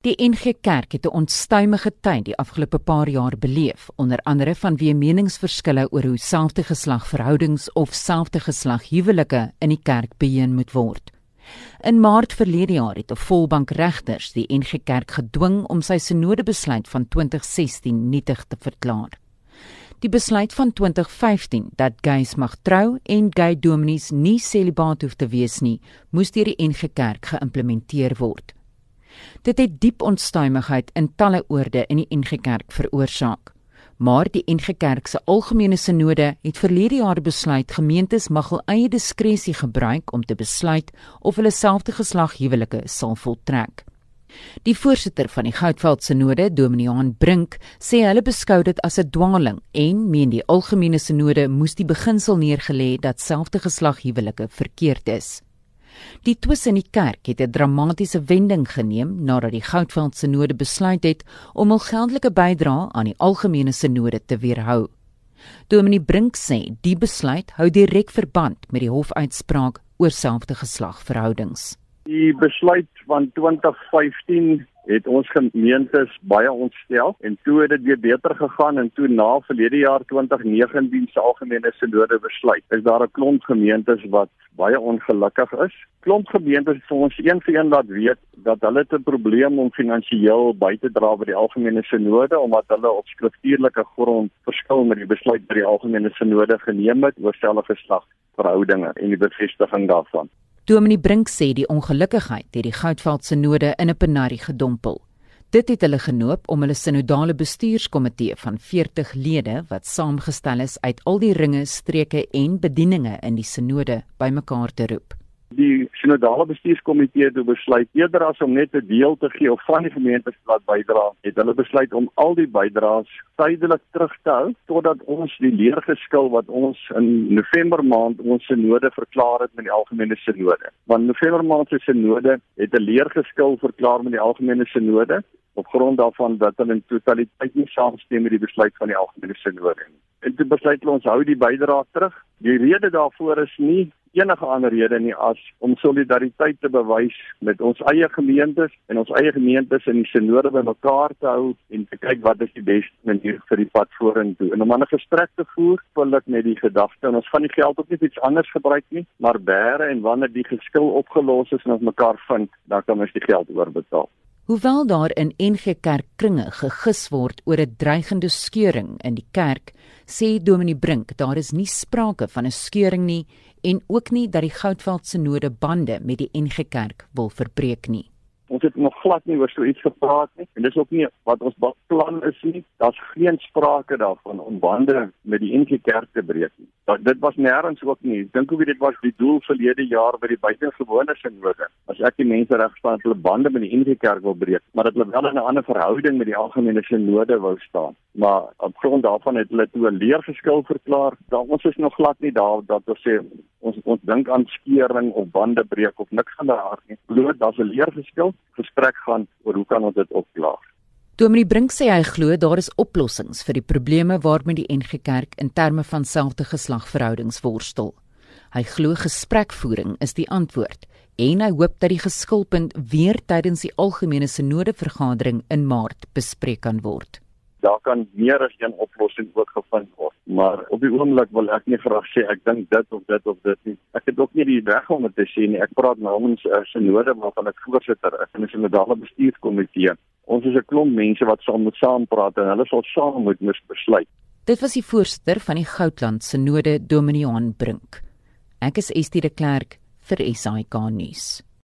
Die NG Kerk het 'n onstuimige tyd die afgelope paar jaar beleef, onder andere vanweë meningsverskille oor hoe selfde geslag verhoudings of selfde geslag huwelike in die kerk beheer moet word. In Maart verlede jaar het 'n volbank regters die NG Kerk gedwing om sy sinodebesluit van 2016 nietig te verklaar. Die besluit van 2015 dat gays mag trou en gay dominees nie celibaat hoef te wees nie, moes deur die NG Kerk geïmplementeer word. Dit het diep onstuimigheid in talle oorde in die NG Kerk veroorsaak. Maar die NG Kerk se algemene sinode het verlede jaar besluit gemeentes mag hul eie diskresie gebruik om te besluit of hulle selfde geslag huwelike sal voltrek. Die voorsitter van die Goudveld Sinode, Dominiaan Brink, sê hulle beskou dit as 'n dwaaling en meen die algemene sinode moes die beginsel neergelê dat selfde geslag huwelike verkeerd is. Die twis in die kerk het 'n dramatiese wending geneem nadat die Goudveld Sinode besluit het om hul geldelike bydrae aan die algemene sinode te weerhou. Dominee Brink sê die besluit hou direk verband met die hofuitspraak oor selfde geslagverhoudings. Die besluit van 2015 het ons gemeentes baie ontstel en toe het dit weer beter gegaan en toe na verlede jaar 2019 se algemene sinode besluit is daar 'n klomp gemeentes wat baie ongelukkig is. Klomp gemeentes het vir ons een vir een laat weet dat hulle 'n probleem om finansiëel by te dra by die algemene sinode omdat hulle op skriftuurlike grond verskil met die besluit by die algemene sinode geneem het oor selfe geslag verhoudinge en die bevestiging daarvan. Dominee Brink sê die ongelukkigheid het die Goudveld Sinode in 'n penarie gedompel. Dit het hulle genoop om hulle sinodale bestuurskomitee van 40 lede wat saamgestel is uit al die ringe, streke en bedieninge in die sinode bymekaar te roep. Die sinodale bestuurskomitee het besluit eerder as om net 'n deel te gee of van die gemeente te laat bydra, het hulle besluit om al die bydraes tydelik terug te hou totdat ons die leergeskil wat ons in November maand ons sinode verklaar het met die algemene sinode. Want November maand se sinode het 'n leergeskil verklaar met die algemene sinode op grond daarvan dat hulle in totaliteit nie saamstem met die besluit van die algemene sinode nie. En toe besluit ons hou die bydrae terug. Die rede daarvoor is nie enige ander rede nie as om solidariteit te bewys met ons eie gemeentes en ons eie gemeentes in die sinode bymekaar te hou en te kyk wat is die beste manier vir die pad vorentoe. En om 'n gesprek te voer, wil ek net die gedagte en ons gaan die geld ook nie iets anders gebruik nie, maar bære en wanneer die geskil opgelos is en ons mekaar vind, dan kan ons die geld oorbetaal. Hoewel daar in NG Kerk kringe gegis word oor 'n dreigende skeuring in die kerk, sê Dominee Brink daar is nie sprake van 'n skeuring nie en ook nie dat die Goudveld Sinode bande met die NG Kerk wil verbreek nie. Ons het nog glad nie oor so iets gepraat nie en dis ook nie wat ons plan is nie. Daar's geen sprake daarvan om bande met die NG Kerk te breek nie. Dat dit was nêrens ook nie. Ek dink ook dit was die doel verlede jaar by die buitengewone sinode. As ek die mense regstaan hulle bande met die NG Kerk wil breek, maar dat hulle wel in 'n ander verhouding met die algemene sinode wou staan. Maar op grond daarvan het hulle toe 'n leergeskil verklaar. Daar ons is nog glad nie daar dat ons sê ons ons dink aan skeuring of bande breek of niks van daardie nie. Bloot daar's 'n leergeskil gesprek gaan oor hoe kan ons dit opklaar. Dominee Brink sê hy glo daar is oplossings vir die probleme waarmee die NG Kerk in terme van selfde geslagverhoudings worstel. Hy glo gesprekvoering is die antwoord en hy hoop dat die geskilpunt weer tydens die algemene sinode vergadering in Maart bespreek kan word daar kan meer as een oplossing ook gevind word. Maar op die oomblik wil ek nie graag sê ek dink dit of dit of dit nie. Ek het ook nie die reg om dit te sê nie. Ek praat namens 'n sinode waarvan ek voorsitter is in 'n sinodale bestuurskomitee. Ons is 'n klomp mense wat saam moet saam praat en hulle sal saam moet besluit. Dit was die voorsitter van die Goudland Sinode Dominiaan Brink. Ek is Estie de Klerk vir SAK nuus.